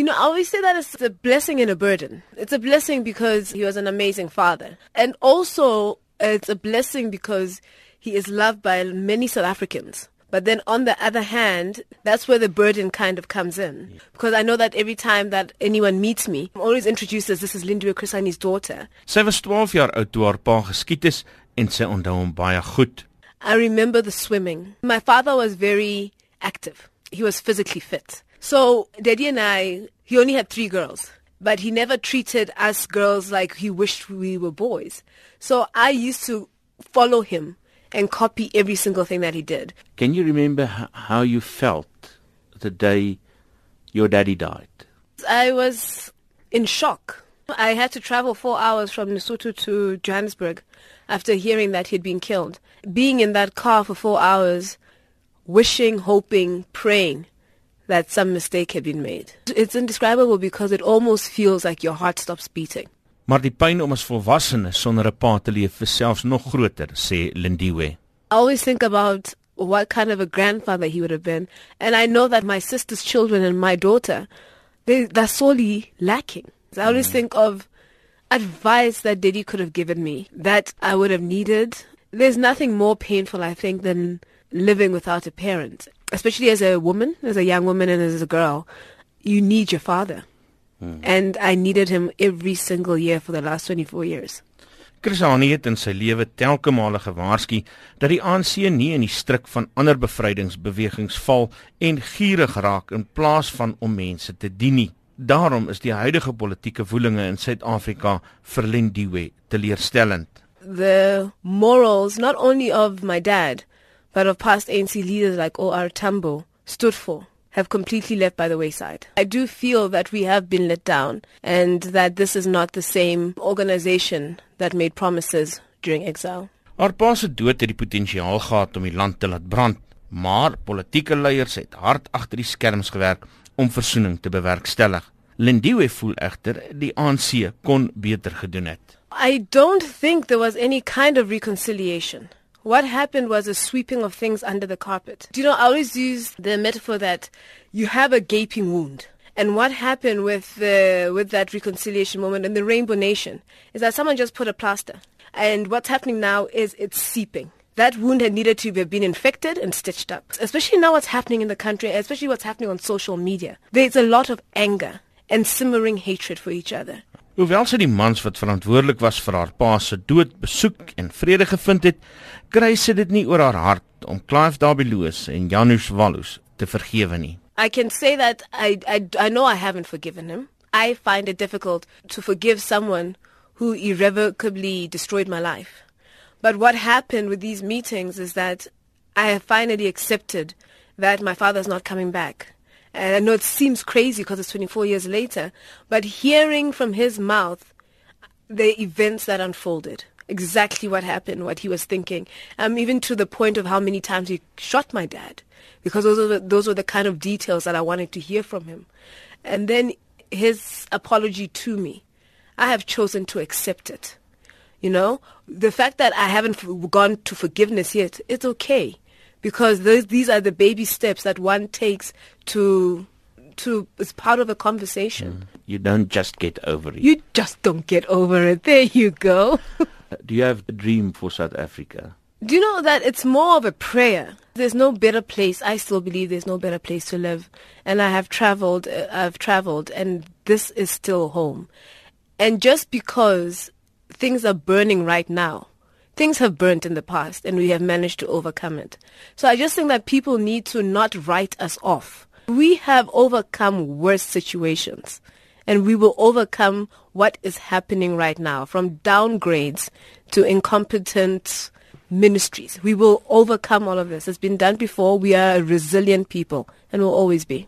You know, I always say that it's a blessing and a burden. It's a blessing because he was an amazing father. And also, it's a blessing because he is loved by many South Africans. But then on the other hand, that's where the burden kind of comes in. Because I know that every time that anyone meets me, I'm always introduced as this is Lindiwe Chris Hani's daughter. Sy was 12 jaar oud toe haar pa geskiet is en sy onthou hom baie goed. I remember the swimming. My father was very active. He was physically fit. So Daddy and I, he only had three girls, but he never treated us girls like he wished we were boys. So I used to follow him and copy every single thing that he did. Can you remember how you felt the day your daddy died? I was in shock. I had to travel four hours from Lesotho to Johannesburg after hearing that he'd been killed. Being in that car for four hours, wishing, hoping, praying that some mistake had been made. It's indescribable because it almost feels like your heart stops beating. Maar die pyn om as volwassene sonder 'n pa te leef is selfs nog groter, sê Lindiwe. I always think about what kind of a grandfather he would have been. And I know that my sister's children and my daughter, they, they're sorely lacking. I always mm. think of advice that Diddy could have given me that I would have needed. There's nothing more painful, I think, than living without a parent, especially as a woman, as a young woman and as a girl. You need your father. And I needed him every single year for the last 24 years. Chris Hani het in sy lewe telke male gewaarsku dat die ANC nie in die struik van ander bevrydingsbewegings val en gierig raak in plaas van om mense te dien nie. Daarom is die huidige politieke woelinge in Suid-Afrika vir Lindiwe teleurstellend. the morals not only of my dad, but of past ANC leaders like O.R. Tambo stood for have completely left by the wayside. I do feel that we have been let down and that this is not the same organization that made promises during exile. Haar pa se dood het die potensiaal gehad om die land te laat brand, maar politieke leiers het hard agter die skerms gewerk om versoening te bewerkstellig. Lindiwe voel egter die ANC kon beter gedoen het. I don't think there was any kind of reconciliation. What happened was a sweeping of things under the carpet. Do you know, I always use the metaphor that you have a gaping wound. And what happened with the, with that reconciliation moment in the Rainbow Nation is that someone just put a plaster. And what's happening now is it's seeping. That wound had needed to have been infected and stitched up. Especially now what's happening in the country, especially what's happening on social media. There's a lot of anger and simmering hatred for each other. Hoewel sy die mans wat verantwoordelik was vir haar pa se dood besoek en vrede gevind het, kry sy dit nie oor haar hart om Clive Dabeloos en Janusz Wallus te vergewe nie. I can say that I, I, I know I haven't forgiven him. I find it difficult to forgive someone who irrevocably destroyed my life. But what happened with these meetings is that I have finally accepted that my father's not coming back. And I know it seems crazy because it's 24 years later, but hearing from his mouth the events that unfolded, exactly what happened, what he was thinking, um, even to the point of how many times he shot my dad, because those were those were the kind of details that I wanted to hear from him. And then his apology to me, I have chosen to accept it. You know, the fact that I haven't gone to forgiveness yet, it's okay, because those, these are the baby steps that one takes to to as part of a conversation. You don't just get over it. You just don't get over it. There you go. Do you have a dream for South Africa? Do you know that it's more of a prayer? There's no better place. I still believe there's no better place to live. And I have traveled, uh, I've traveled, and this is still home. And just because things are burning right now, things have burnt in the past, and we have managed to overcome it. So I just think that people need to not write us off. We have overcome worse situations and we will overcome what is happening right now from downgrades to incompetent ministries. We will overcome all of this. It's been done before. We are a resilient people and will always be.